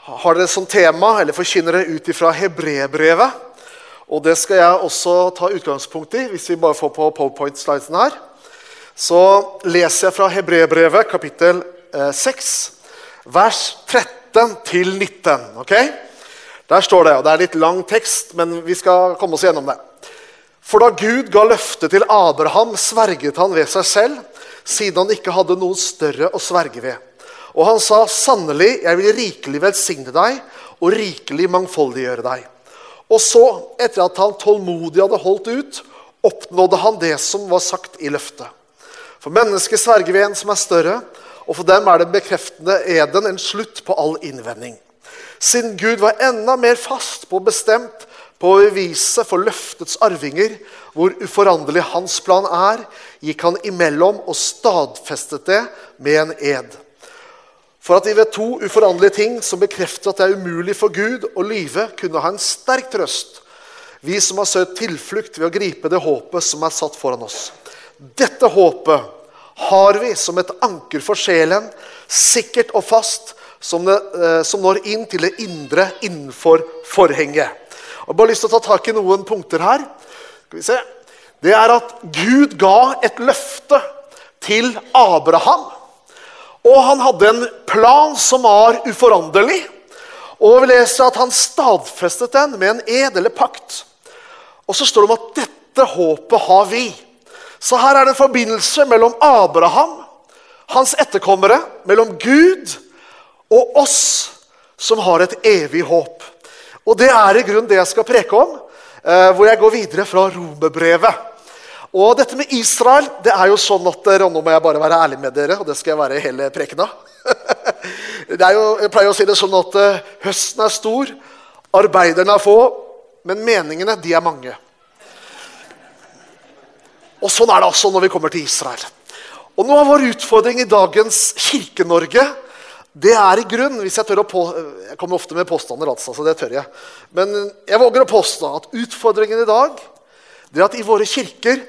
har dere som tema, eller forkynner dere ut ifra hebreerbrevet. Og det skal jeg også ta utgangspunkt i, hvis vi bare får på powerpoint-slidesen her. Så leser jeg fra hebreerbrevet, kapittel eh, 6, vers 13 til 19. ok? Der står det, og det er litt lang tekst, men vi skal komme oss gjennom det. For da Gud ga løftet til Abraham, sverget han ved seg selv, siden han ikke hadde noe større å sverge ved. Og han sa, 'Sannelig, jeg vil rikelig velsigne deg og rikelig mangfoldiggjøre deg.' Og så, etter at han tålmodig hadde holdt ut, oppnådde han det som var sagt i løftet. For mennesket sverger ved en som er større, og for dem er den bekreftende eden en slutt på all innvending. Siden Gud var enda mer fast på bestemt på å bevise for løftets arvinger hvor uforanderlig hans plan er, gikk han imellom og stadfestet det med en ed. For at vi ved to uforanderlige ting som bekrefter at det er umulig for Gud å lyve, kunne ha en sterk trøst, vi som har søkt tilflukt ved å gripe det håpet som er satt foran oss. Dette håpet har vi som et anker for sjelen, sikkert og fast, som, det, eh, som når inn til det indre innenfor forhenget. Jeg har bare lyst til å ta tak i noen punkter her. Skal vi se. Det er at Gud ga et løfte til Abraham. Og han hadde en plan som var uforanderlig. Og vi leser at han stadfestet den med en ed eller pakt. Og så står det om at dette håpet har vi. Så her er det en forbindelse mellom Abraham, hans etterkommere, mellom Gud og oss som har et evig håp. Og det er i grunnen det jeg skal preke om, eh, hvor jeg går videre fra romerbrevet. Og dette med Israel det er jo sånn at og Nå må jeg bare være ærlig med dere, og det skal jeg være hele prekena. jeg pleier å si det sånn at uh, høsten er stor, arbeiderne er få, men meningene de er mange. Og sånn er det også når vi kommer til Israel. Og Noe av vår utfordring i dagens Kirke-Norge det er i grunn hvis Jeg tør å på, jeg kommer ofte med påstander, altså, så det tør jeg. Men jeg våger å påstå at utfordringen i dag det er at i våre kirker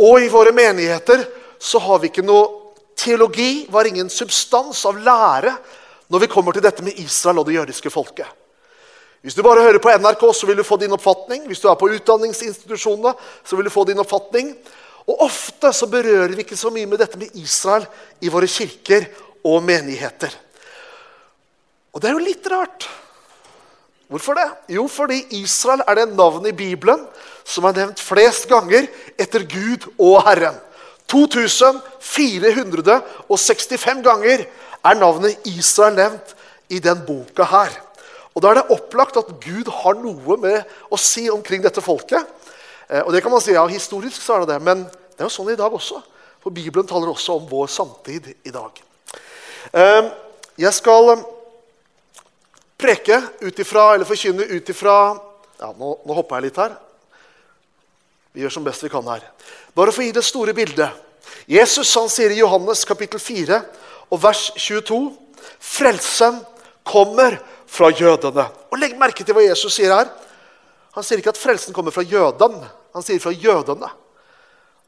og i våre menigheter så har vi ikke noe teologi, var ingen substans av lære når vi kommer til dette med Israel og det jødiske folket. Hvis du bare hører på NRK, så vil du få din oppfatning. Hvis du er på utdanningsinstitusjonene, så vil du få din oppfatning. Og ofte så berører vi ikke så mye med dette med Israel i våre kirker og menigheter. Og det er jo litt rart. Hvorfor det? Jo, fordi Israel er det navnet i Bibelen som er nevnt flest ganger etter Gud og Herren. 2465 ganger er navnet Israel nevnt i den boka her. Og Da er det opplagt at Gud har noe med å si omkring dette folket. Eh, og det kan man si, ja, Historisk så er det det, men det er jo sånn i dag også. For Bibelen taler også om vår samtid i dag. Eh, jeg skal eh, preke ut ifra, eller forkynne ut ifra ja, nå, nå hopper jeg litt her. Vi gjør som best vi kan her. Bare for å gi det store bildet. Jesus han sier i Johannes kapittel 4 og vers 22 Frelsen kommer fra jødene. Og Legg merke til hva Jesus sier her. Han sier ikke at frelsen kommer fra jøden. Han sier fra jødene.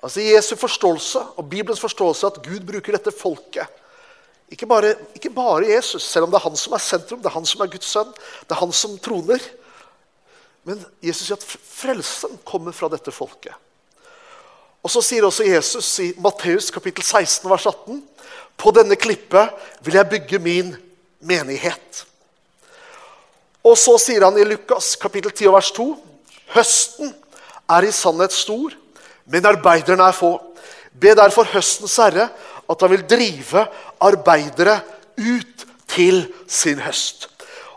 Altså Jesu forståelse og Bibelens forståelse at Gud bruker dette folket. Ikke bare, ikke bare Jesus, selv om det er han som er sentrum, det er han som er Guds sønn. Det er han som troner. Men Jesus sier at frelsen kommer fra dette folket. Og Så sier også Jesus i Matteus kapittel 16, vers 18.: På denne klippet vil jeg bygge min menighet. Og så sier han i Lukas kapittel 10, vers 2.: Høsten er i sannhet stor, men arbeiderne er få. Be derfor høstens herre at han vil drive arbeidere ut til sin høst.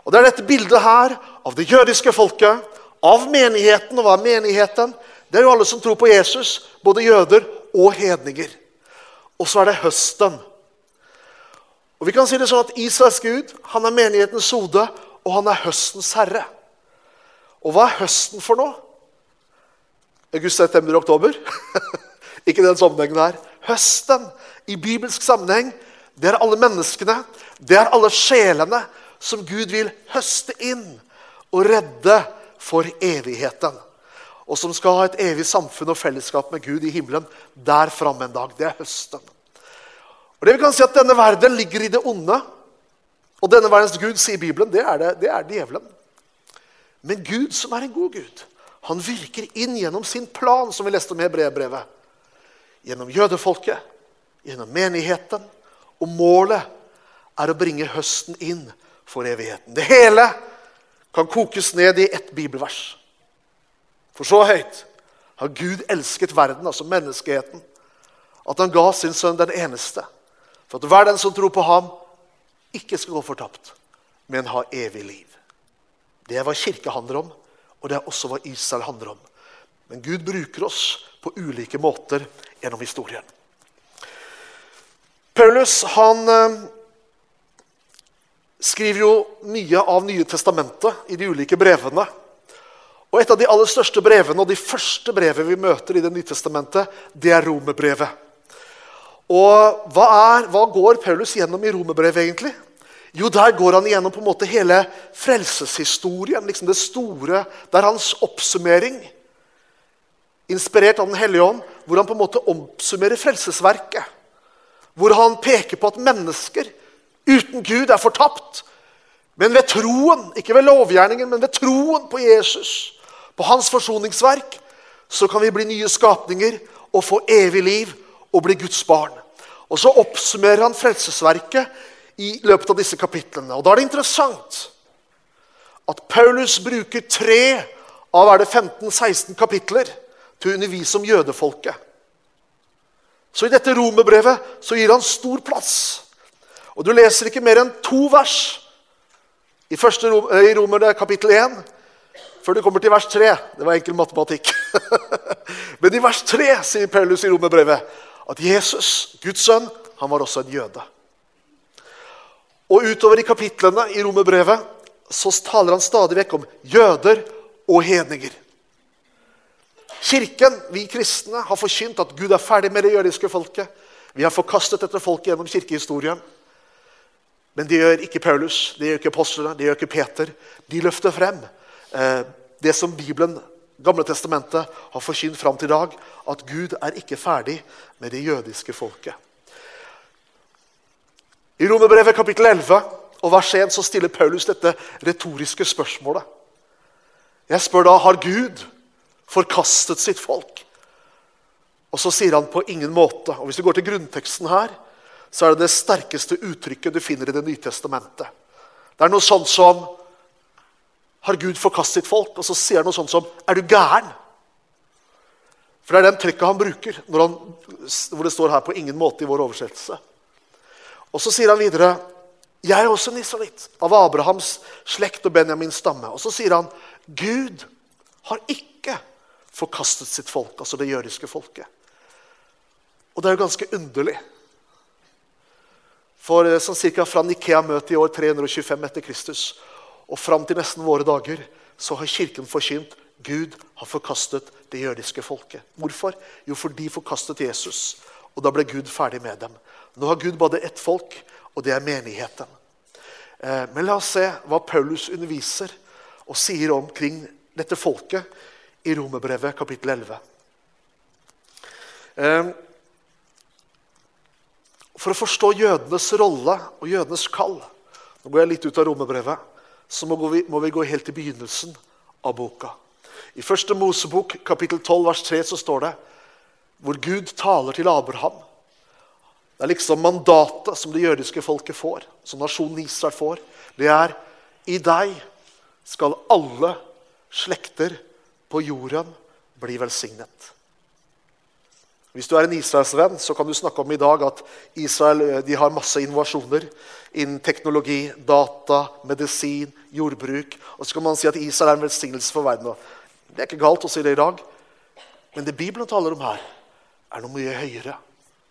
Og Det er dette bildet her av det jødiske folket av menigheten. Og hva er menigheten? Det er jo alle som tror på Jesus, både jøder og hedninger. Og så er det høsten. Og vi kan si det sånn at Israels Gud han er menighetens hode, og han er høstens herre. Og hva er høsten for noe? August, september, oktober? Ikke den sammenhengen her. Høsten i bibelsk sammenheng, det er alle menneskene, det er alle sjelene som Gud vil høste inn og redde for evigheten. Og som skal ha et evig samfunn og fellesskap med Gud i himmelen der framme en dag. Det er høsten. Og det vi kan si at Denne verden ligger i det onde. Og denne verdens gud, sier Bibelen, det er, det, det er djevelen. Men Gud, som er en god Gud, han virker inn gjennom sin plan, som vi leste om i Hebreerbrevet. Gjennom jødefolket, gjennom menigheten. Og målet er å bringe høsten inn for evigheten. Det hele kan kokes ned i ett bibelvers. For så høyt har Gud elsket verden, altså menneskeheten, at han ga sin sønn den eneste, for at hver den som tror på ham, ikke skal gå fortapt, men ha evig liv. Det er hva kirke handler om, og det er også hva Israel handler om. Men Gud bruker oss på ulike måter gjennom historien. Paulus han eh, skriver jo mye av Nye testamentet i de ulike brevene. Og Et av de aller største brevene og de første brevene vi møter i Det nye testamentet, det er romerbrevet. Og hva, er, hva går Paulus gjennom i romerbrevet, egentlig? Jo, der går han gjennom på en måte hele frelseshistorien. liksom Det store, Det er hans oppsummering, inspirert av Den hellige ånd, hvor han på en måte oppsummerer frelsesverket. Hvor han peker på at mennesker uten Gud er fortapt. Men ved troen, ikke ved lovgjerningen, men ved troen på Jesus, på hans forsoningsverk, så kan vi bli nye skapninger og få evig liv og bli Guds barn. Og Så oppsummerer han frelsesverket i løpet av disse kapitlene. Og Da er det interessant at Paulus bruker tre av er det 15-16 kapitler til å undervise om jødefolket. Så i dette romerbrevet så gir han stor plass. Og Du leser ikke mer enn to vers i, første, i Romerne kapittel 1 før du kommer til vers 3. Det var enkel matematikk. Men i vers 3 sier Paulus i romerbrevet at Jesus, Guds sønn, han var også en jøde. Og utover i kapitlene i romerbrevet så taler han stadig vekk om jøder og hedninger. Kirken, vi kristne, har forkynt at Gud er ferdig med det jødiske folket. Vi har forkastet dette folket gjennom kirkehistorien. Men det gjør ikke Paulus, det gjør ikke apostlene, det gjør ikke Peter. De løfter frem eh, det som Bibelen, Gamle testamentet, har forkynt fram til i dag. At Gud er ikke ferdig med det jødiske folket. I Romerbrevet kapittel 11 og vers 1 så stiller Paulus dette retoriske spørsmålet. Jeg spør da har Gud forkastet sitt folk. Og så sier han på ingen måte. Og Hvis du går til grunnteksten her, så er det det sterkeste uttrykket du finner i Det nye testamentet. Det er noe sånt som Har Gud forkastet sitt folk? Og så sier han noe sånt som Er du gæren? For det er den trekket han bruker han, hvor det står her 'på ingen måte' i vår oversettelse. Og så sier han videre jeg er også en israelitt, av Abrahams slekt og Benjamins stamme. Og så sier han Gud har ikke forkastet sitt folk, altså det jødiske folket. Og det er jo ganske underlig. For eh, sånn cirka fra Nikea-møtet i år 325 etter Kristus og fram til nesten våre dager så har Kirken forkynt Gud har forkastet det jødiske folket. Hvorfor? Jo, for de forkastet Jesus. Og da ble Gud ferdig med dem. Nå har Gud bare ett folk, og det er menigheten. Eh, men la oss se hva Paulus underviser og sier omkring dette folket i Romerbrevet kapittel 11. For å forstå jødenes rolle og jødenes kall Nå går jeg litt ut av romerbrevet. Så må vi, må vi gå helt til begynnelsen av boka. I første Mosebok kapittel 12 vers 3 så står det hvor Gud taler til Abraham. Det er liksom mandatet som det jødiske folket får, som nasjonen Israel får. Det er i deg skal alle slekter på jorden bli velsignet. Hvis du er en Israelsvenn, så kan du snakke om i dag at Israel eh, har masse innovasjoner innen teknologi, data, medisin, jordbruk. Og så kan man si at Israel er en velsignelse for verden. Det er ikke galt å si det i dag. Men det Bibelen taler om her, er noe mye høyere.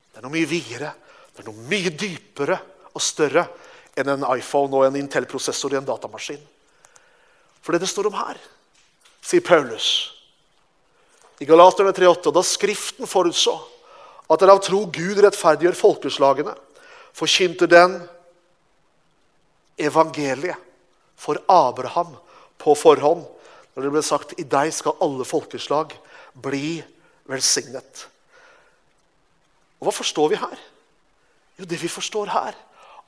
Det er noe mye videre. Det er noe mye dypere og større enn en iPhone og en Intel-prosessor i en datamaskin. For det det står om her, sier Paulus i Galaterne 3,8, da Skriften forutså at det av tro Gud rettferdiggjør folkeslagene, forkynte den evangeliet for Abraham på forhånd. Når det ble sagt i deg skal alle folkeslag bli velsignet. Og Hva forstår vi her? Jo, det vi forstår her,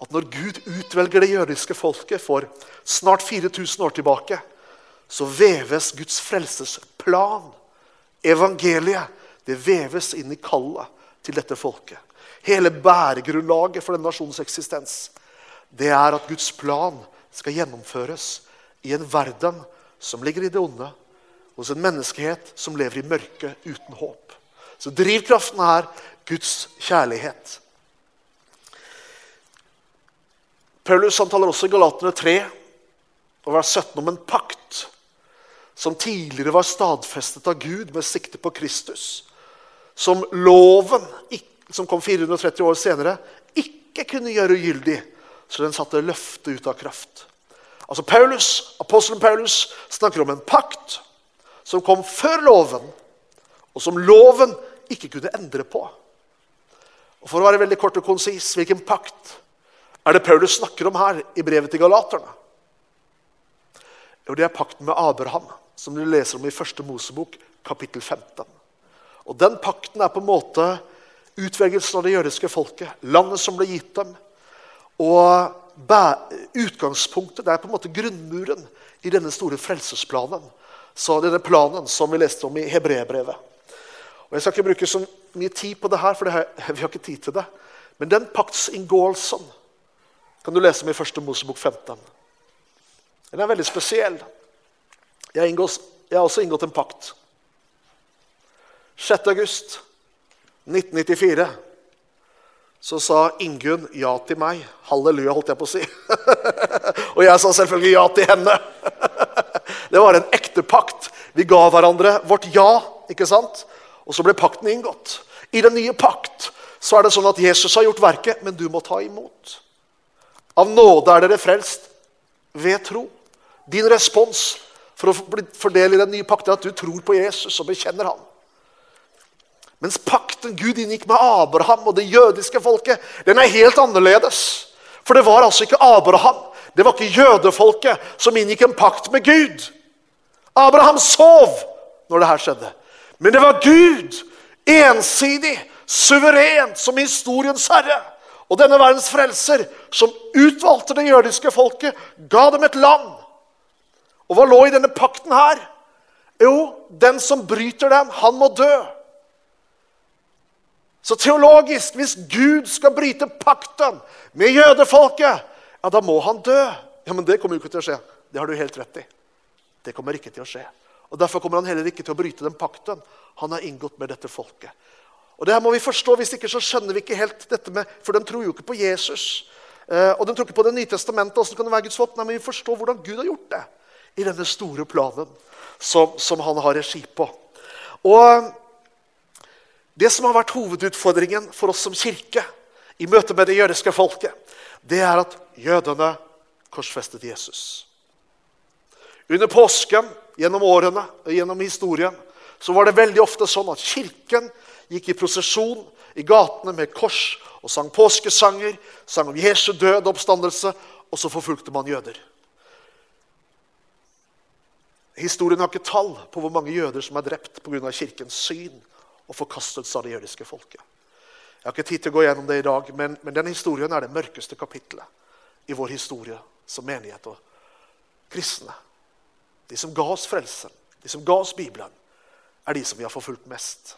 at når Gud utvelger det jødiske folket for snart 4000 år tilbake, så veves Guds frelsesplan, evangeliet, det veves inn i kallet til dette folket. Hele bæregrunnlaget for den nasjonens eksistens det er at Guds plan skal gjennomføres i en verden som ligger i det onde, hos en menneskehet som lever i mørket uten håp. Så drivkraften er Guds kjærlighet. Paulus han også i Galatene 3 og vers 17 om en pakt som tidligere var stadfestet av Gud med sikte på Kristus. Som loven, som kom 430 år senere, ikke kunne gjøre ugyldig, så den satte løftet ut av kraft. Altså Paulus, Apostelen Paulus snakker om en pakt som kom før loven, og som loven ikke kunne endre på. Og For å være veldig kort og konsis hvilken pakt er det Paulus snakker om her i brevet til galaterne? Jo, Det er pakten med Abraham, som du leser om i første Mosebok, kapittel 15. Og Den pakten er på en måte utvelgelsen av det jødiske folket, landet som ble gitt dem. Og utgangspunktet, det er på en måte grunnmuren i denne store frelsesplanen. Så denne planen som vi leste om i Hebreerbrevet. Og Jeg skal ikke bruke så mye tid på det her, for det her, vi har ikke tid til det. Men den paktsinngåelsen kan du lese om i første Mosebok 15. Den er veldig spesiell. Jeg, inngås, jeg har også inngått en pakt. 6. august 1994 så sa Ingunn ja til meg. Halleluja, holdt jeg på å si. og jeg sa selvfølgelig ja til henne. det var en ekte pakt. Vi ga hverandre vårt ja, ikke sant? og så ble pakten inngått. I den nye pakt så er det sånn at Jesus har gjort verket, men du må ta imot. Av nåde er dere frelst ved tro. Din respons for å bli fordel i den nye pakten er at du tror på Jesus og bekjenner ham. Mens pakten Gud inngikk med Abraham og det jødiske folket, den er helt annerledes. For det var altså ikke Abraham, det var ikke jødefolket som inngikk en pakt med Gud. Abraham sov når det her skjedde. Men det var Gud, ensidig, suverent, som historiens herre. Og denne verdens frelser, som utvalgte det jødiske folket, ga dem et land. Og hva lå i denne pakten her? Jo, den som bryter den, han må dø. Så teologisk, hvis Gud skal bryte pakten med jødefolket, ja, da må han dø. Ja, Men det kommer jo ikke til å skje. Det har du helt rett i. Det kommer ikke til å skje. Og Derfor kommer han heller ikke til å bryte den pakten han har inngått med dette folket. Og det her må vi forstå, Hvis ikke så skjønner vi ikke helt dette med For de tror jo ikke på Jesus. Eh, og de tror ikke på Det nye testamentet. Hvordan kan det være Guds folk? Nei, men vi forstår hvordan Gud har gjort det i denne store planen som, som han har regi på. Og det som har vært hovedutfordringen for oss som kirke i møte med det jødiske folket, det er at jødene korsfestet Jesus. Under påsken, gjennom årene, og gjennom historien, så var det veldig ofte sånn at kirken gikk i prosesjon i gatene med kors og sang påskesanger, sang om Jesu død og oppstandelse, og så forfulgte man jøder. Historien har ikke tall på hvor mange jøder som er drept pga. kirkens syn og forkastelse av det jødiske folket. Jeg har ikke tid til å gå gjennom det i dag, men, men den historien er det mørkeste kapitlet i vår historie som menighet og kristne. De som ga oss frelsen, de som ga oss Bibelen, er de som vi har forfulgt mest.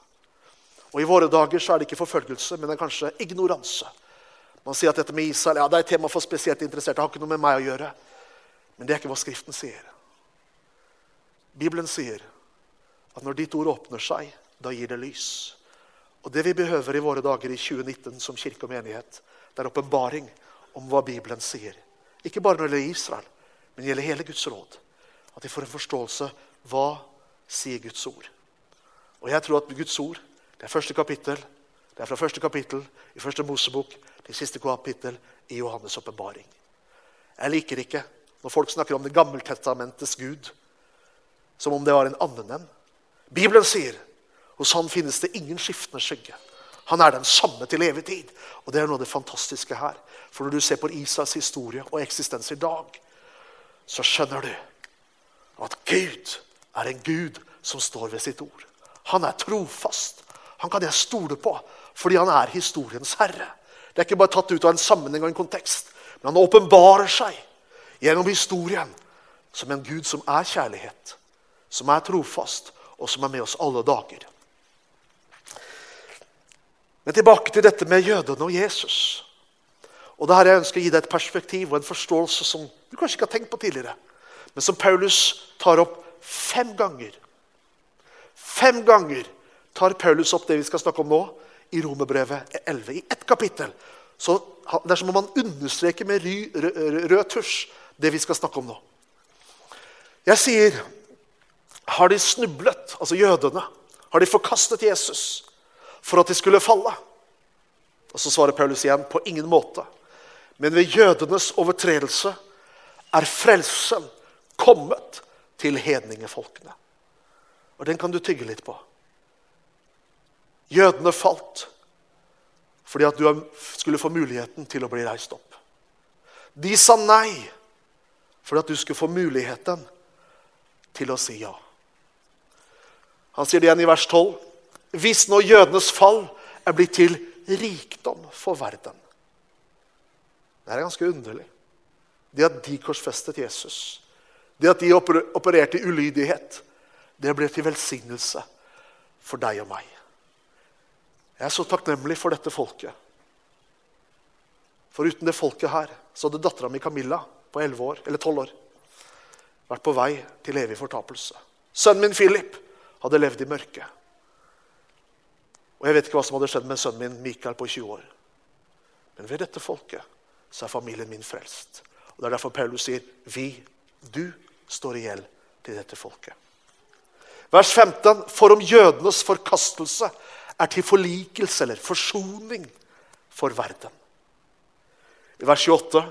Og I våre dager så er det ikke forfølgelse, men det er kanskje ignoranse. Man sier at dette med Israel ja, det er et tema for spesielt interesserte. Det har ikke noe med meg å gjøre. Men det er ikke hva Skriften sier. Bibelen sier at når ditt ord åpner seg, da gir det lys. Og Det vi behøver i våre dager i 2019 som kirke og menighet, det er åpenbaring om hva Bibelen sier. Ikke bare når det gjelder Israel, men det gjelder hele Guds råd. At de får en forståelse hva sier Guds ord. Og jeg tror at Guds ord det er første kapittel, det er fra første kapittel i første Mosebok til siste kapittel i Johannes' åpenbaring. Jeg liker ikke når folk snakker om Det gammeltestamentets Gud som om det var en annen en. Bibelen sier hos han finnes det ingen skiftende skygge. Han er den samme til evig tid. Og Det er noe av det fantastiske her. For når du ser på Isas historie og eksistens i dag, så skjønner du at Gud er en Gud som står ved sitt ord. Han er trofast. Han kan jeg stole på fordi han er historiens herre. Det er ikke bare tatt ut av en sammenheng og en kontekst, Men han åpenbarer seg gjennom historien som en Gud som er kjærlighet, som er trofast, og som er med oss alle dager. Men tilbake til dette med jødene og Jesus. Og det her Jeg ønsker å gi deg et perspektiv og en forståelse som du kanskje ikke har tenkt på tidligere, men som Paulus tar opp fem ganger. Fem ganger tar Paulus opp det vi skal snakke om nå, i Romerbrevet 11. I ett kapittel. Så Det er som om han understreker med rød tusj det vi skal snakke om nå. Jeg sier Har de snublet, altså jødene? Har de forkastet Jesus for at de skulle falle? Og Så svarer Paulus igjen på ingen måte. Men ved jødenes overtredelse er frelsen kommet til hedningefolkene. Og den kan du tygge litt på. Jødene falt fordi at du skulle få muligheten til å bli reist opp. De sa nei fordi at du skulle få muligheten til å si ja. Han sier det igjen i vers 12. Hvis nå jødenes fall er blitt til rikdom for verden Det er ganske underlig. Det at de korsfestet Jesus, det at de opererte i ulydighet, det ble til velsignelse for deg og meg. Jeg er så takknemlig for dette folket. For uten det folket her så hadde dattera mi Camilla på 11 år, eller 12 år vært på vei til evig fortapelse. Sønnen min Philip hadde levd i mørket. Og jeg vet ikke hva som hadde skjedd med sønnen min Mikael på 20 år. Men ved dette folket så er familien min frelst. Og Det er derfor Paulus sier, 'Vi, du, står i gjeld til dette folket'. Vers 15.: For om jødenes forkastelse er til forlikelse eller forsoning for verden. I vers 28.: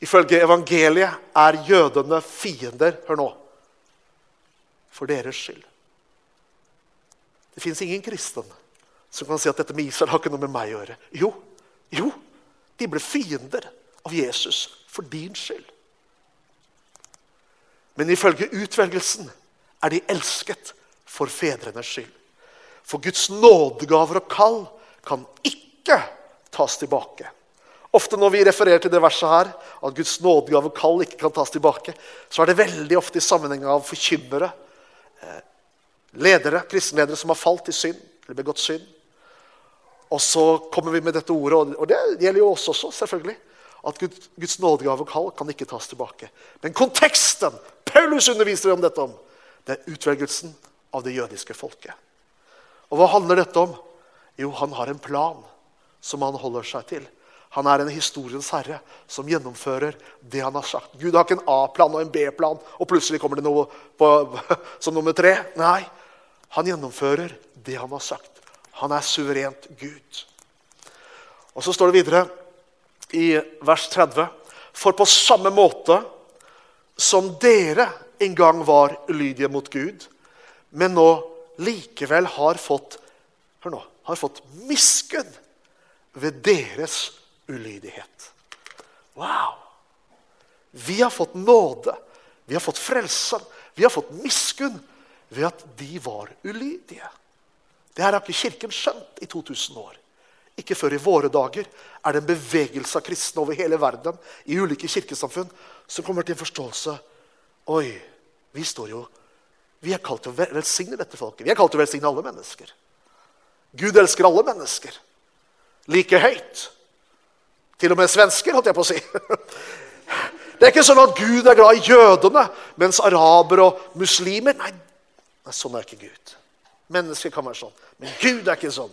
Ifølge evangeliet er jødene fiender. Hør nå. For deres skyld. Det fins ingen kristen som kan si at dette med Israel har ikke noe med meg å gjøre. Jo, jo, de ble fiender av Jesus for din skyld. Men ifølge utvelgelsen er de elsket for fedrenes skyld. For Guds nådegaver og kall kan ikke tas tilbake. Ofte når vi refererer til det verset her, at Guds nådegave og kall ikke kan tas tilbake, så er det veldig ofte i sammenheng av forkynnere, eh, ledere, kristenledere som har falt i synd eller begått synd. Og så kommer vi med dette ordet, og det gjelder jo oss også, selvfølgelig. At Guds nådegave og kall kan ikke tas tilbake. Men konteksten Paulus underviser om dette om, det er utvelgelsen av det jødiske folket. Og hva handler dette om? Jo, han har en plan som han holder seg til. Han er en historiens herre som gjennomfører det han har sagt. Gud har ikke en A-plan og en B-plan, og plutselig kommer det noe på, som nummer tre. Nei, han gjennomfører det han har sagt. Han er suverent Gud. Og Så står det videre i vers 30.: For på samme måte som dere en gang var ulydige mot Gud, men nå likevel har fått hør nå, har fått miskunn ved deres ulydighet. Wow! Vi har fått nåde, vi har fått frelse, vi har fått miskunn ved at de var ulydige. Det her har ikke Kirken skjønt i 2000 år. Ikke før i våre dager er det en bevegelse av kristne over hele verden i ulike kirkesamfunn som kommer til en forståelse Oi, vi står jo Vi er kalt til å velsigne dette folket. Vi er kalt til å velsigne alle mennesker. Gud elsker alle mennesker like høyt. Til og med svensker, holdt jeg på å si. Det er ikke sånn at Gud er glad i jødene, mens arabere og muslimer Nei, sånn er ikke Gud. Mennesker kan være sånn, men Gud er ikke sånn.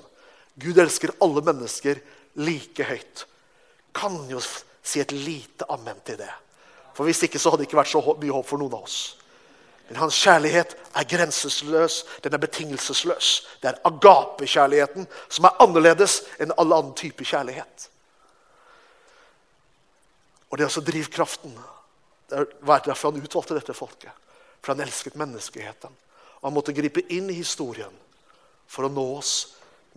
Gud elsker alle mennesker like høyt. Kan jo si et lite amen til det. For Hvis ikke så hadde det ikke vært så mye håp for noen av oss. Men hans kjærlighet er grenseløs, den er betingelsesløs. Det er agapekjærligheten som er annerledes enn alle annen type kjærlighet. Og det er også drivkraften. Det er derfor han utvalgte dette folket. For han elsket menneskeheten. Han måtte gripe inn i historien for å nå oss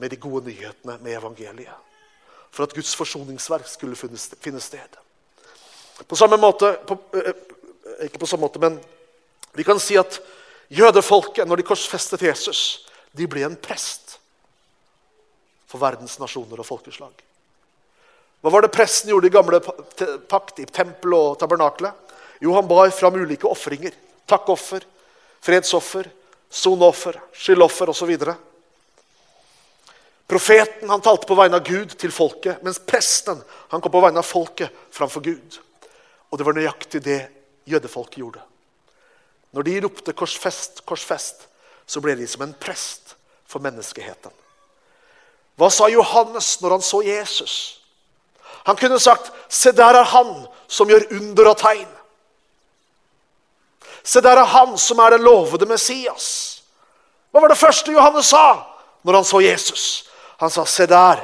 med de gode nyhetene med evangeliet. For at Guds forsoningsverk skulle finne sted. På samme måte, på, Ikke på samme måte, men vi kan si at jødefolket, når de korsfestet Jesus, de ble en prest for verdens nasjoner og folkeslag. Hva var det presten gjorde i gamle pakt, i tempel og tabernaklet? Jo, han bar fram ulike ofringer. Takkoffer, fredsoffer, soneoffer, skyldoffer osv. Profeten han talte på vegne av Gud til folket, mens presten han kom på vegne av folket framfor Gud. Og det var nøyaktig det jødefolket gjorde. Når de ropte 'korsfest, korsfest', så ble de som en prest for menneskeheten. Hva sa Johannes når han så Jesus? Han kunne sagt, 'Se, der er han som gjør under og tegn'. Se, der er han som er den lovede Messias. Hva var det første Johannes sa når han så Jesus? Han sa, 'Se der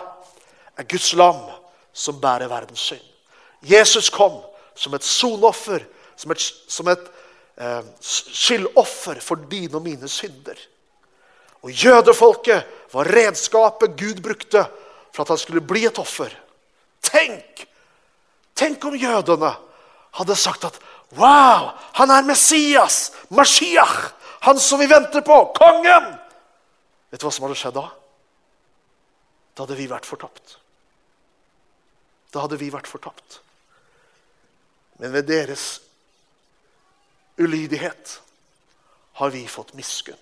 er Guds lam som bærer verdens synd'. Jesus kom som et sonoffer, som et, som et eh, skyldoffer for dine og mine synder. Og jødefolket var redskapet Gud brukte for at han skulle bli et offer. Tenk! Tenk om jødene hadde sagt at Wow! Han er Messias! Mashiach! Han som vi venter på! Kongen! Vet du hva som hadde skjedd da? Da hadde vi vært fortapt. Da hadde vi vært fortapt. Men ved deres ulydighet har vi fått miskunn.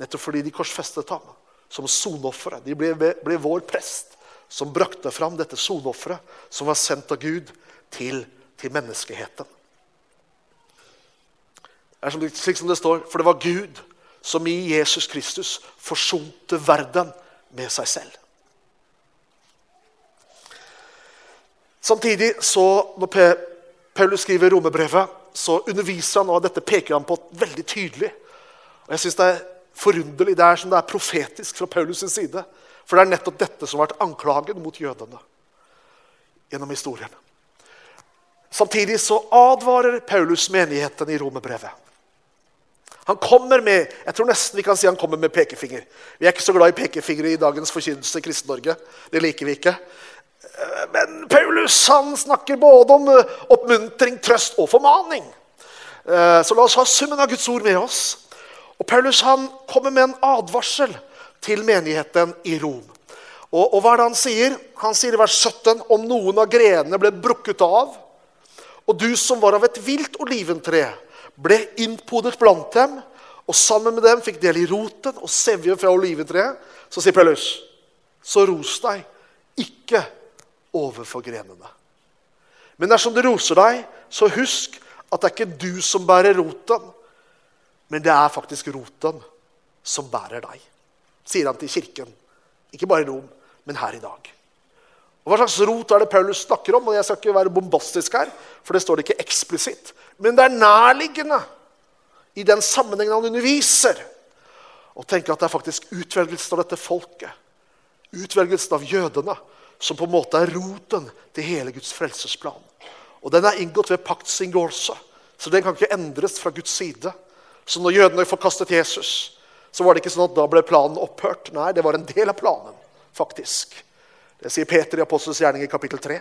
Nettopp fordi de korsfestet ham som soneofferet. De ble, ble, vår prest som brakte fram dette soneofferet som var sendt av Gud til, til menneskeheten. Er som, slik som det står, for det var Gud som i Jesus Kristus forsonte verden med seg selv. Samtidig, så når Paulus skriver romerbrevet, så underviser han, og dette peker han på veldig tydelig. Og jeg synes Det er forunderlig, det er som det er profetisk fra Paulus' side. For det er nettopp dette som har vært anklagen mot jødene gjennom historien. Samtidig så advarer Paulus menigheten i romerbrevet. Han kommer med jeg tror nesten vi kan si han kommer med pekefinger. Vi er ikke så glad i pekefingre i dagens forkynnelse i Kristen-Norge. Det liker vi ikke. Men Paulus han snakker både om eh, oppmuntring, trøst og formaning. Eh, så la oss ha summen av Guds ord med oss. Og Paulus han kommer med en advarsel til menigheten i Rom. Og, og hva er det han sier? Han sier i vers 17.: Om noen av grenene ble brukket av, og du som var av et vilt oliventre, ble innpodet blant dem, og sammen med dem fikk del i roten og sevjen fra oliventreet, så sier Paulus, så ros deg ikke overfor grenene. Men dersom du roser deg, så husk at det er ikke du som bærer roten, men det er faktisk roten som bærer deg, sier han til kirken. Ikke bare i Rom, men her i dag. Og Hva slags rot er det Paulus snakker om? Og Jeg skal ikke være bombastisk her, for det står det ikke eksplisitt. Men det er nærliggende i den sammenhengen han underviser, å tenke at det er faktisk utvelgelsen av dette folket, utvelgelsen av jødene, som på en måte er roten til hele Guds frelsesplan. Og Den er inngått ved paktsinngåelse, så den kan ikke endres fra Guds side. Så når jødene forkastet Jesus, så var det ikke sånn at da ble planen opphørt. Nei, det var en del av planen, faktisk. Det sier Peter i Apostels gjerning i kapittel 3.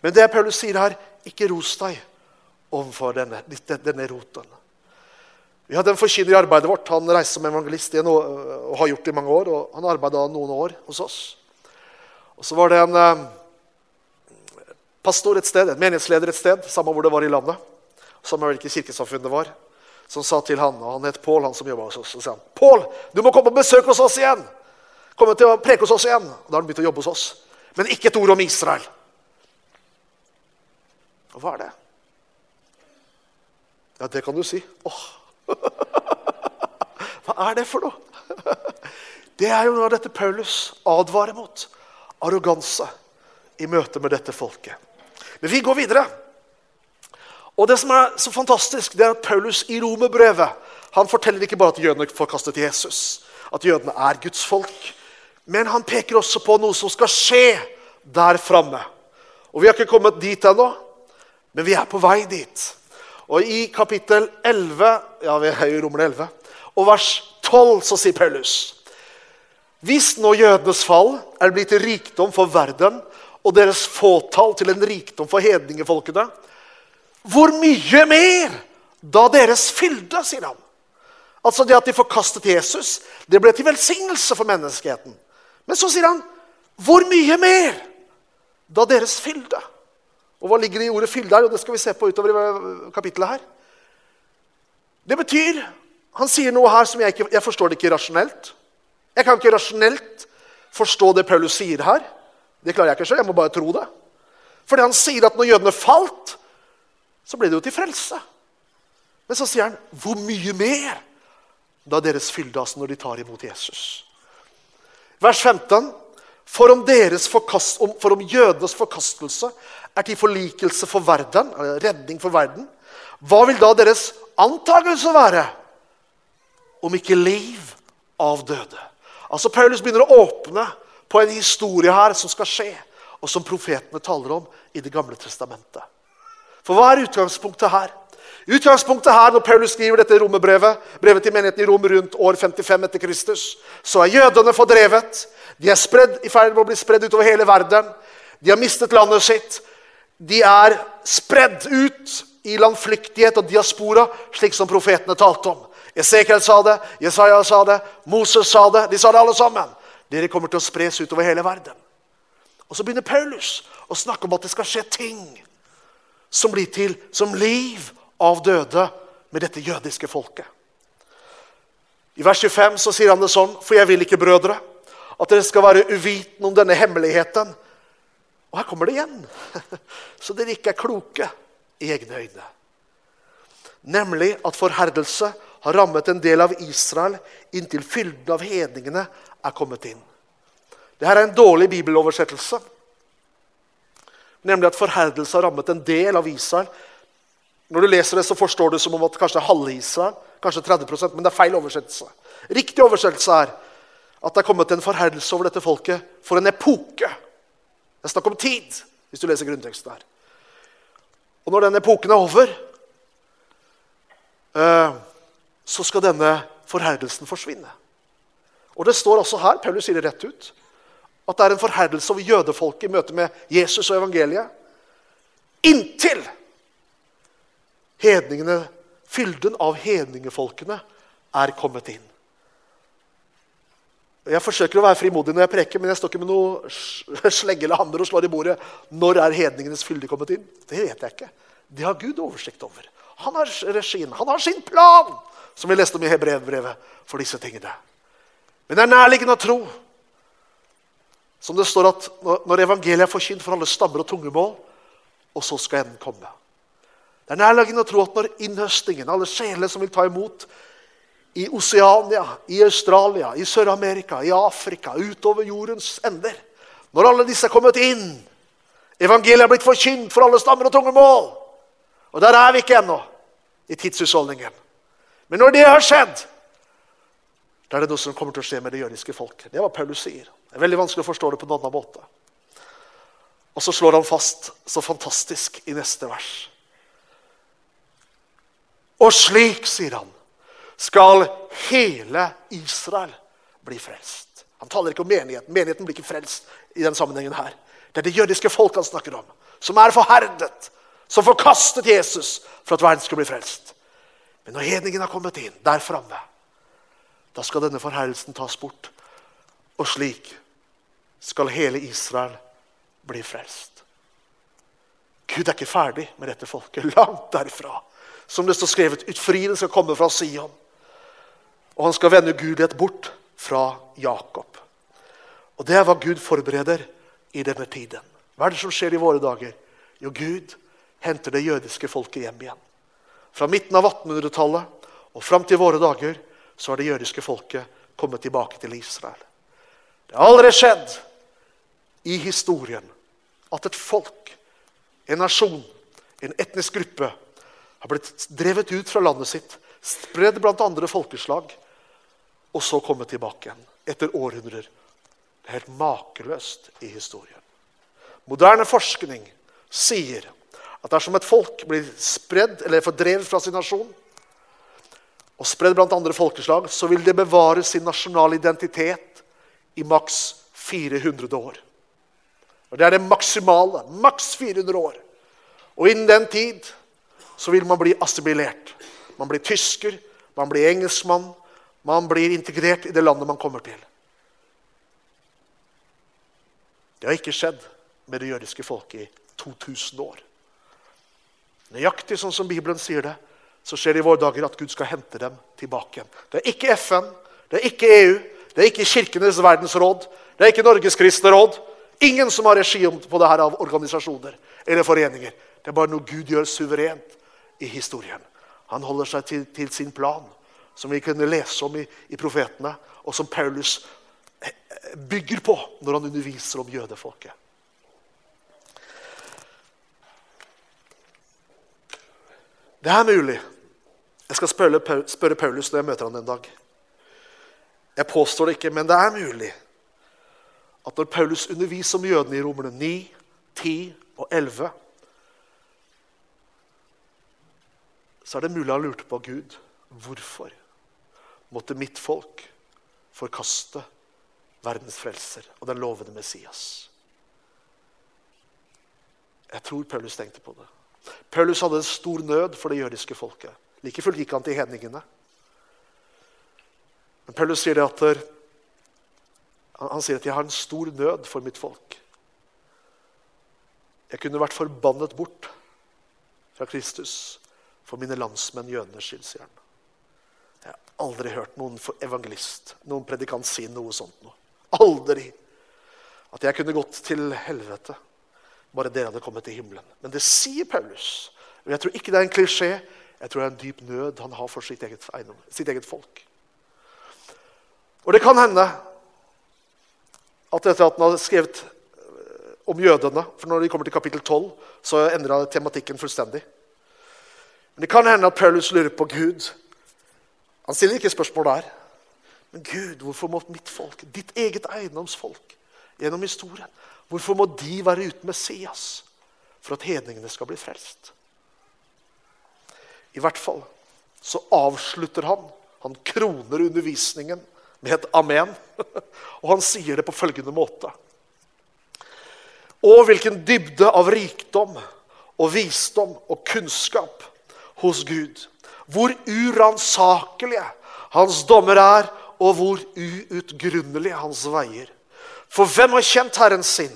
Men det Paulus sier her, ikke ros deg overfor denne, denne roten. Vi hadde en forkynner i arbeidet vårt. Han reiste som evangelist og har gjort det i mange år. og Han arbeida noen år hos oss. Og Så var det en eh, pastor et sted, en menighetsleder et sted, samme hvor det var i landet, samme hvilket kirkesamfunn det var, som sa til han, og han het Pål, han som jobba hos oss, og sa han, 'Pål, du må komme og besøke hos oss igjen!' Komme til å preke hos oss igjen. Og da har han begynt å jobbe hos oss. Men ikke et ord om Israel. Og hva er det? Ja, det kan du si. Åh. Hva er det for noe? Det er jo noe av dette Paulus advarer mot arroganse i møte med dette folket. Men vi går videre. Og det som er så fantastisk, det er at Paulus i romerbrevet han forteller ikke bare at jødene forkastet Jesus, at jødene er Guds folk, men han peker også på noe som skal skje der framme. Og Vi har ikke kommet dit ennå, men vi er på vei dit. Og I kapittel 11, ja, vi er i Romer 11, og vers 12 så sier Paulus hvis nå jødenes fall er blitt rikdom for verden og deres fåtall til en rikdom for hedningefolkene, hvor mye mer da deres fylde, sier han. Altså Det at de forkastet Jesus, det ble til velsignelse for menneskeheten. Men så sier han, hvor mye mer da deres fylde. Og hva ligger det i ordet 'fylde' her? Jo, det skal vi se på utover i kapittelet her. Det betyr Han sier noe her som jeg ikke jeg forstår det ikke rasjonelt. Jeg kan ikke rasjonelt forstå det Paulus sier her. Det klarer jeg ikke selv. Jeg må bare tro det. Fordi han sier at når jødene falt, så ble det jo til frelse. Men så sier han hvor mye mer da deres fylde, altså når de tar imot Jesus. Vers 15. For om, forkast, for om jødenes forkastelse er til forlikelse for verden, redning for verden, hva vil da deres antakelse være om ikke liv av døde? Altså Paulus begynner å åpne på en historie her som skal skje, og som profetene taler om i Det gamle testamentet. For hva er utgangspunktet her? Utgangspunktet her, Når Paulus skriver dette romerbrevet, brevet til menigheten i Rom rundt år 55 etter Kristus, så er jødene fordrevet. De er spredd, i ferd med å bli spredd utover hele verden. De har mistet landet sitt. De er spredd ut i landflyktighet og diaspora, slik som profetene talte om. Esekiel sa det, Jesaja sa det, Moses sa det. De sa det alle sammen. Dere kommer til å spres utover hele verden. Og Så begynner Paulus å snakke om at det skal skje ting som blir til som liv av døde med dette jødiske folket. I vers 25 så sier han det sånn.: For jeg vil ikke, brødre, at dere skal være uvitende om denne hemmeligheten. Og her kommer det igjen. Så dere ikke er kloke i egne øyne. Nemlig at forherdelse har rammet en del av Israel inntil fylden av hedningene er kommet inn. Dette er en dårlig bibeloversettelse. Nemlig at forherdelse har rammet en del av Israel. Når du leser det, så forstår du som om at kanskje det er halve Israel. Kanskje 30% men det er feil oversettelse. Riktig oversettelse er at det er kommet en forherdelse over dette folket for en epoke. Det er snakk om tid, hvis du leser grunnteksten her. Og når den epoken er over, eh, så skal denne forherdelsen forsvinne. Og det står også her, Paulus sier det rett ut, at det er en forherdelse over jødefolket i møte med Jesus og evangeliet. Inntil hedningene, fylden av hedningefolkene er kommet inn. Jeg forsøker å være frimodig når jeg preker, men jeg står ikke med noe slegge eller hammer og slår i bordet. Når er hedningenes fylde kommet inn? Det vet jeg ikke. Det har Gud oversikt over. Han har regien. Han har sin plan, som vi leste om i Hebrevbrevet, for disse tingene. Men det er nærliggende å tro, som det står at når evangeliet er forkynt for alle stammer og tungemål, og så skal enden komme. Det er nærliggende å tro at når innhøstingen, alle sjeler som vil ta imot i Oseania, i Australia, i Sør-Amerika, i Afrika, utover jordens ender. Når alle disse er kommet inn, evangeliet er blitt forkynt for alle stammer og tunge mål. Og der er vi ikke ennå i tidshusholdningen. Men når det har skjedd, da er det noe som kommer til å skje med det jødiske folket. Det er hva Paulus sier. Det er veldig vanskelig å forstå det på en annen måte. Og så slår han fast så fantastisk i neste vers. Og slik, sier han, skal hele Israel bli frelst. Han taler ikke om menigheten. Menigheten blir ikke frelst i den sammenhengen her. Det er det jødiske folk han snakker om, som er forherdet, som forkastet Jesus for at verden skulle bli frelst. Men når hedningen har kommet inn der framme, da skal denne forherdelsen tas bort. Og slik skal hele Israel bli frelst. Gud er ikke ferdig med dette folket. Langt derfra. Som det står skrevet, utfriden skal komme fra Sion. Og han skal vende Gudhet bort fra Jakob. Og Det er hva Gud forbereder i denne tiden. Hva er det som skjer i våre dager? Jo, Gud henter det jødiske folket hjem igjen. Fra midten av 1800-tallet og fram til våre dager så har det jødiske folket kommet tilbake til Israel. Det har aldri skjedd i historien at et folk, en nasjon, en etnisk gruppe har blitt drevet ut fra landet sitt, spredd blant andre folkeslag, og så kommet tilbake igjen etter århundrer. Det er helt makeløst i historien. Moderne forskning sier at dersom et folk blir spredd eller fordrevet fra sin nasjon, og spredd blant andre folkeslag, så vil det bevare sin nasjonale identitet i maks 400 år. Og Det er det maksimale. Maks 400 år. Og innen den tid så vil man bli assimilert. Man blir tysker, man blir engelskmann, man blir integrert i det landet man kommer til. Det har ikke skjedd med det jødiske folket i 2000 år. Nøyaktig sånn som Bibelen sier det, så skjer det i våre dager at Gud skal hente dem tilbake igjen. Det er ikke FN, det er ikke EU, det er ikke Kirkenes verdensråd, det er ikke Norges kristne råd. Ingen som har regi på det her av organisasjoner eller foreninger. Det er bare noe Gud gjør suverent i historien. Han holder seg til, til sin plan, som vi kunne lese om i, i profetene, og som Paulus eh, bygger på når han underviser om jødefolket. Det er mulig. Jeg skal spørre, spørre Paulus når jeg møter han en dag. Jeg påstår det ikke, men det er mulig at når Paulus underviser om jødene i Romerne 9, 10 og 11, så er det mulig han lurte på Gud. Hvorfor måtte mitt folk forkaste verdens frelser og den lovende Messias? Jeg tror Paulus tenkte på det. Paulus hadde en stor nød for det jødiske folket. Like fullt gikk han til hedningene. Men Paulus sier det at han sier at 'jeg har en stor nød for mitt folk'. Jeg kunne vært forbannet bort fra Kristus for mine landsmenn jødenes skyld, sier han. Jeg har aldri hørt noen evangelist, noen predikant, si noe sånt noe. Aldri. At jeg kunne gått til helvete bare dere hadde kommet til himmelen. Men det sier Paulus. Og Jeg tror ikke det er en klisjé. Jeg tror det er en dyp nød han har for sitt eget, eiendom, sitt eget folk. Og det kan hende at etter at han har skrevet eh, om jødene For når de kommer til kapittel 12, så endra tematikken fullstendig. Det kan hende at Paulus lurer på Gud. Han stiller ikke spørsmål der. Men Gud, hvorfor må mitt folk, ditt eget eiendomsfolk, gjennom historien Hvorfor må de være uten Messias for at hedningene skal bli frelst? I hvert fall så avslutter han. Han kroner undervisningen med et amen. Og han sier det på følgende måte. Å, hvilken dybde av rikdom og visdom og kunnskap hos Gud. Hvor uransakelige hans dommer er, og hvor uutgrunnelige hans veier. For hvem har kjent Herren sin?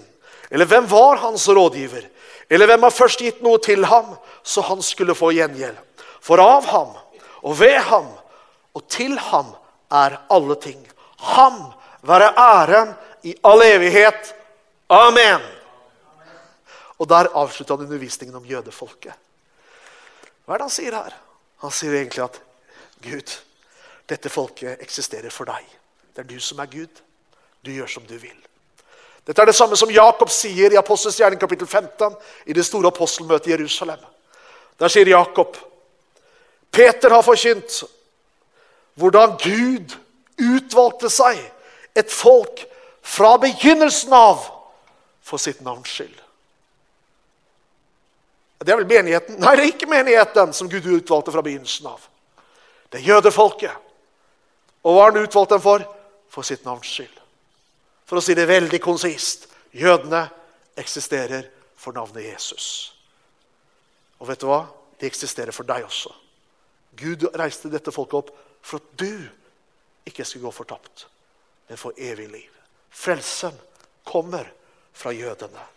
Eller hvem var hans rådgiver? Eller hvem har først gitt noe til ham, så han skulle få gjengjeld? For av ham og ved ham og til ham er alle ting. Ham være æren i all evighet. Amen. Og der avslutter han undervisningen om jødefolket. Hva er det han sier her? Han sier egentlig at Gud, dette folket eksisterer for deg. Det er du som er Gud. Du gjør som du vil. Dette er det samme som Jakob sier i Apostels gjerning kapittel 15 i det store apostelmøtet i Jerusalem. Der sier Jakob Peter har forkynt hvordan Gud utvalgte seg et folk fra begynnelsen av for sitt navns skyld. Det er vel menigheten? Nei, det er ikke menigheten som Gud utvalgte fra begynnelsen av. Det er jødefolket. Og hva har han utvalgt dem for? For sitt navns skyld. For å si det veldig konsist jødene eksisterer for navnet Jesus. Og vet du hva? De eksisterer for deg også. Gud reiste dette folket opp for at du ikke skulle gå fortapt, men få evig liv. Frelsen kommer fra jødene.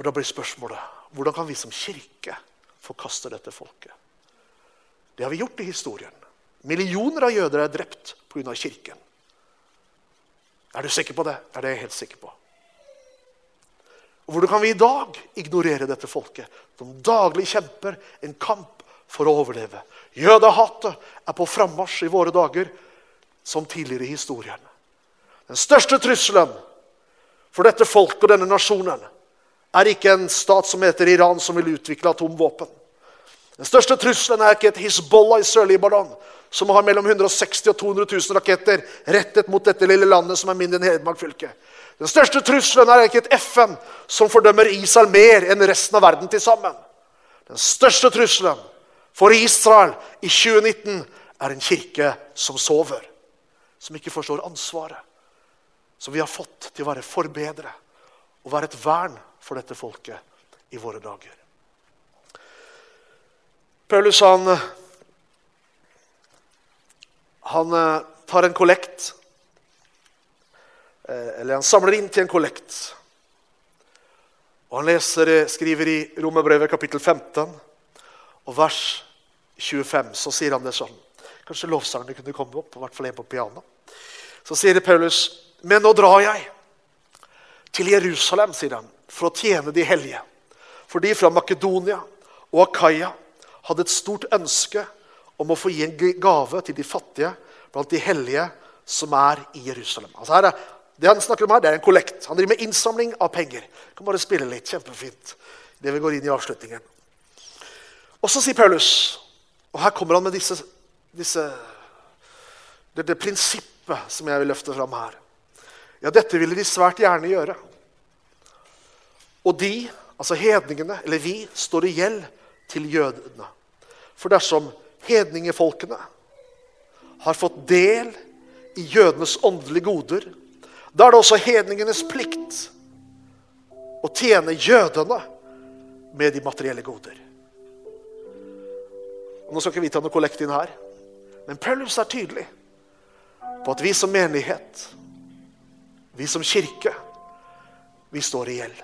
Og Da blir spørsmålet hvordan kan vi som kirke forkaste dette folket? Det har vi gjort i historien. Millioner av jøder er drept pga. kirken. Er du sikker på det? Er det jeg helt sikker på. Og Hvordan kan vi i dag ignorere dette folket, som daglig kjemper en kamp for å overleve? Jødehatet er på frammarsj i våre dager som tidligere i historien. Den største trusselen for dette folket og denne nasjonen er ikke en stat som heter Iran, som vil utvikle atomvåpen. Den største trusselen er ikke et Hizbollah i Sør-Libanon, som har mellom 160 og 200 000 raketter rettet mot dette lille landet som er mindre enn Hedmark fylke. Den største trusselen er ikke et FN som fordømmer Israel mer enn resten av verden til sammen. Den største trusselen for Israel i 2019 er en kirke som sover. Som ikke forstår ansvaret som vi har fått til å være forbedre og være et vern for dette folket i våre dager. Paulus han han eh, tar en kollekt. Eh, eller han samler inn til en kollekt Og Han leser, skriver i Romerbrevet kapittel 15 og vers 25. Så sier han det sånn. Kanskje lovsangene kunne komme opp, i hvert fall en på piano. Så sier Paulus, men nå drar jeg til Jerusalem, sier han, for å tjene de hellige. For de fra Makedonia og Akaya hadde et stort ønske om å få gi en gave til de fattige blant de hellige som er i Jerusalem. Altså her er, det han snakker om her, det er en kollekt. Han driver med innsamling av penger. Jeg kan bare spille litt. Kjempefint. Det vi går inn i avslutningen. Og så sier Paulus, og her kommer han med disse, disse dette prinsippet som jeg vil løfte fram her. Ja, dette ville de svært gjerne gjøre. Og de, altså hedningene, eller vi, står i gjeld til jødene. For dersom hedningefolkene har fått del i jødenes åndelige goder, da er det også hedningenes plikt å tjene jødene med de materielle goder. Og nå skal ikke vi ta noe kollekt inn her, men Paulus er tydelig på at vi som menighet, vi som kirke, vi står i gjeld.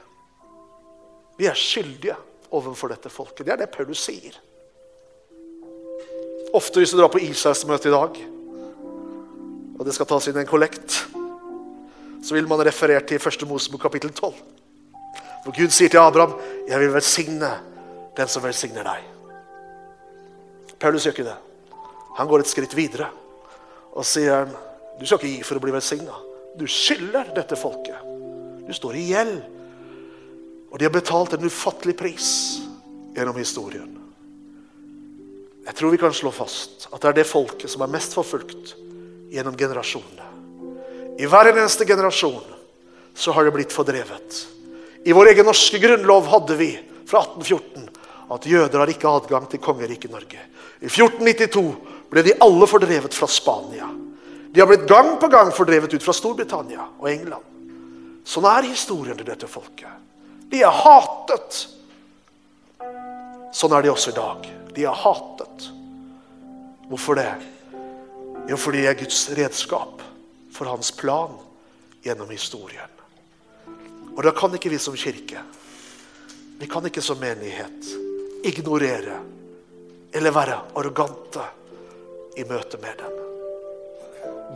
Vi er skyldige overfor dette folket. Det er det Paulus sier. Ofte hvis du drar på Israelsmøte i dag, og det skal tas inn en kollekt, så vil man referere til 1. Mosebok kapittel 12. Hvor Gud sier til Abraham, 'Jeg vil velsigne den som velsigner deg'. Paulus gjør ikke det. Han går et skritt videre og sier, 'Du skal ikke gi for å bli velsigna. Du skylder dette folket. Du står i gjeld.' Og de har betalt en ufattelig pris gjennom historien. Jeg tror vi kan slå fast at det er det folket som er mest forfulgt gjennom generasjonene. I hver eneste generasjon så har det blitt fordrevet. I vår egen norske grunnlov hadde vi fra 1814 at jøder har ikke adgang til kongeriket Norge. I 1492 ble de alle fordrevet fra Spania. De har blitt gang på gang fordrevet ut fra Storbritannia og England. Sånn er historien til dette folket. De er hatet. Sånn er de også i dag. De er hatet. Hvorfor det? Jo, fordi de er Guds redskap for hans plan gjennom historien. Og da kan ikke vi som kirke, vi kan ikke som menighet ignorere eller være arrogante i møte med dem.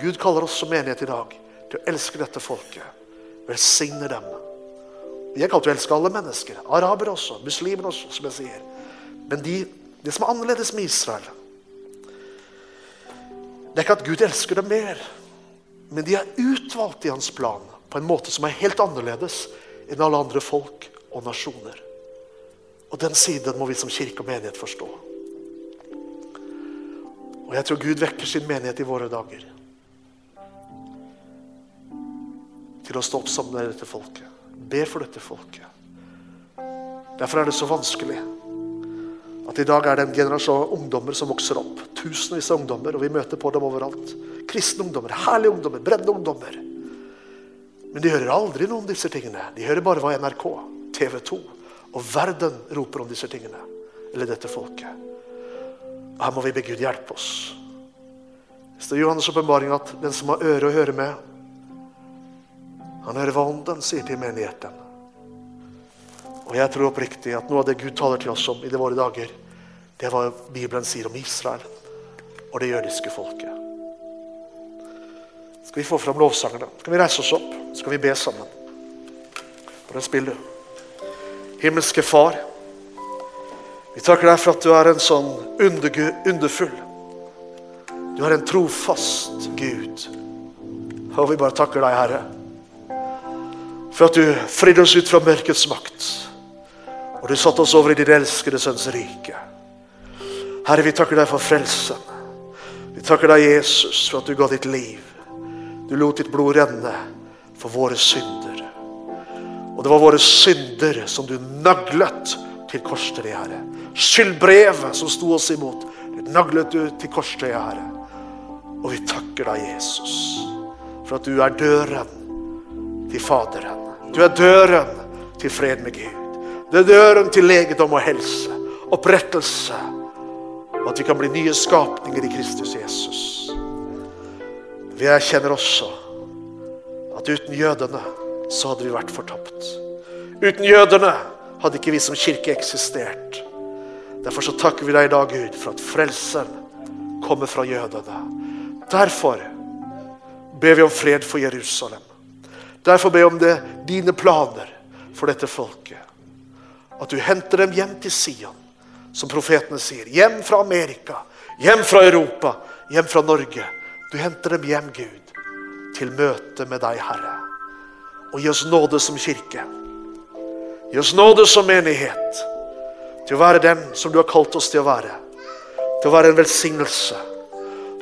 Gud kaller oss som menighet i dag til å elske dette folket. Velsigne dem. Vi er kalt til å elske alle mennesker. Arabere også, muslimer også, som jeg sier. Men de det som er annerledes med Israel, det er ikke at Gud elsker dem mer, men de er utvalgt i hans plan på en måte som er helt annerledes enn alle andre folk og nasjoner. Og den siden må vi som kirke og menighet forstå. Og jeg tror Gud vekker sin menighet i våre dager til å stå opp sammen med dette folket. Be for dette folket. Derfor er det så vanskelig at i dag er det en generasjon ungdommer som vokser opp. Tusenvis av ungdommer, og vi møter på dem overalt. Kristne ungdommer, herlige ungdommer, brennende ungdommer. Men de hører aldri noe om disse tingene. De hører bare hva NRK, TV 2 og verden roper om disse tingene. Eller dette folket. Og her må vi be Gud hjelpe oss. Det står i Johannes' åpenbaring at den som har øre å høre med, han hører hva Ånden sier til menigheten. Og jeg tror oppriktig at noe av det Gud taler til oss om i de våre dager, det er hva Bibelen sier om Israel og det jødiske folket. Skal vi få fram lovsangene? Skal vi reise oss opp? Skal vi be sammen? Bare spill, du. Himmelske Far. Vi takker deg for at du er en sånn underfull. Du er en trofast Gud. Og vi bare takker deg, Herre, for at du fridde oss ut fra mørkets makt. Og du satte oss over i din elskede sønns rike. Herre, vi takker deg for frelsen. Vi takker deg, Jesus, for at du ga ditt liv. Du lot ditt blod renne for våre synder. Og det var våre synder som du naglet til korstreet, Herre. Skyldbrevet som sto oss imot, det naglet du til korstreet, Herre. Og vi takker deg, Jesus, for at du er døren til Faderen. Du er døren til fred med Gud. Det er døren til legedom og helse, opprettelse, og at vi kan bli nye skapninger i Kristus Jesus. Vi erkjenner også at uten jødene så hadde vi vært fortapt. Uten jødene hadde ikke vi som kirke eksistert. Derfor så takker vi deg i dag, Gud, for at frelsen kommer fra jødene. Derfor ber vi om fred for Jerusalem. Derfor vi om det, dine planer for dette folket. At du henter dem hjem til Sion, som profetene sier. Hjem fra Amerika, hjem fra Europa, hjem fra Norge. Du henter dem hjem, Gud, til møte med deg, Herre. Og gi oss nåde som kirke. Gi oss nåde som menighet til å være den som du har kalt oss til å være. Til å være en velsignelse.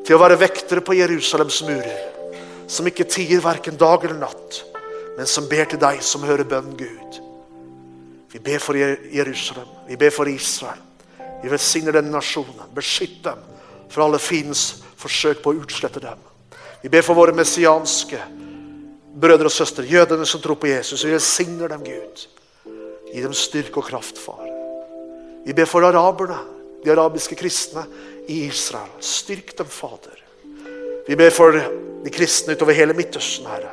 Til å være vektere på Jerusalems murer. Som ikke tier verken dag eller natt, men som ber til deg som hører bønnen, Gud. Vi ber for Jerusalem, vi ber for Israel. Vi velsigner denne nasjonen. Beskytt dem fra alle fiendens forsøk på å utslette dem. Vi ber for våre messianske brødre og søstre, jødene som tror på Jesus. Vi velsigner dem, Gud. Gi dem styrke og kraft, far. Vi ber for araberne, de arabiske kristne i Israel. Styrk dem, Fader. Vi ber for de kristne utover hele Midtøsten, Herre.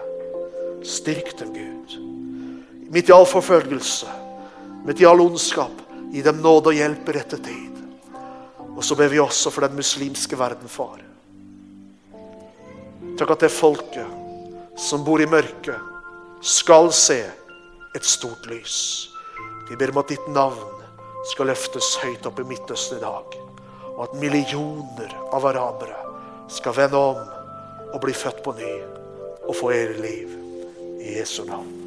Styrk dem, Gud. Midt i all forfølgelse, midt i all ondskap, gi dem nåde og hjelp i rette tid. Og så ber vi også for den muslimske verden, far. Takk at det folket som bor i mørket, skal se et stort lys. Vi ber om at ditt navn skal løftes høyt opp i Midtøsten i dag. Og at millioner av arabere skal vende om og bli født på ny og få evig liv. I Jesu navn.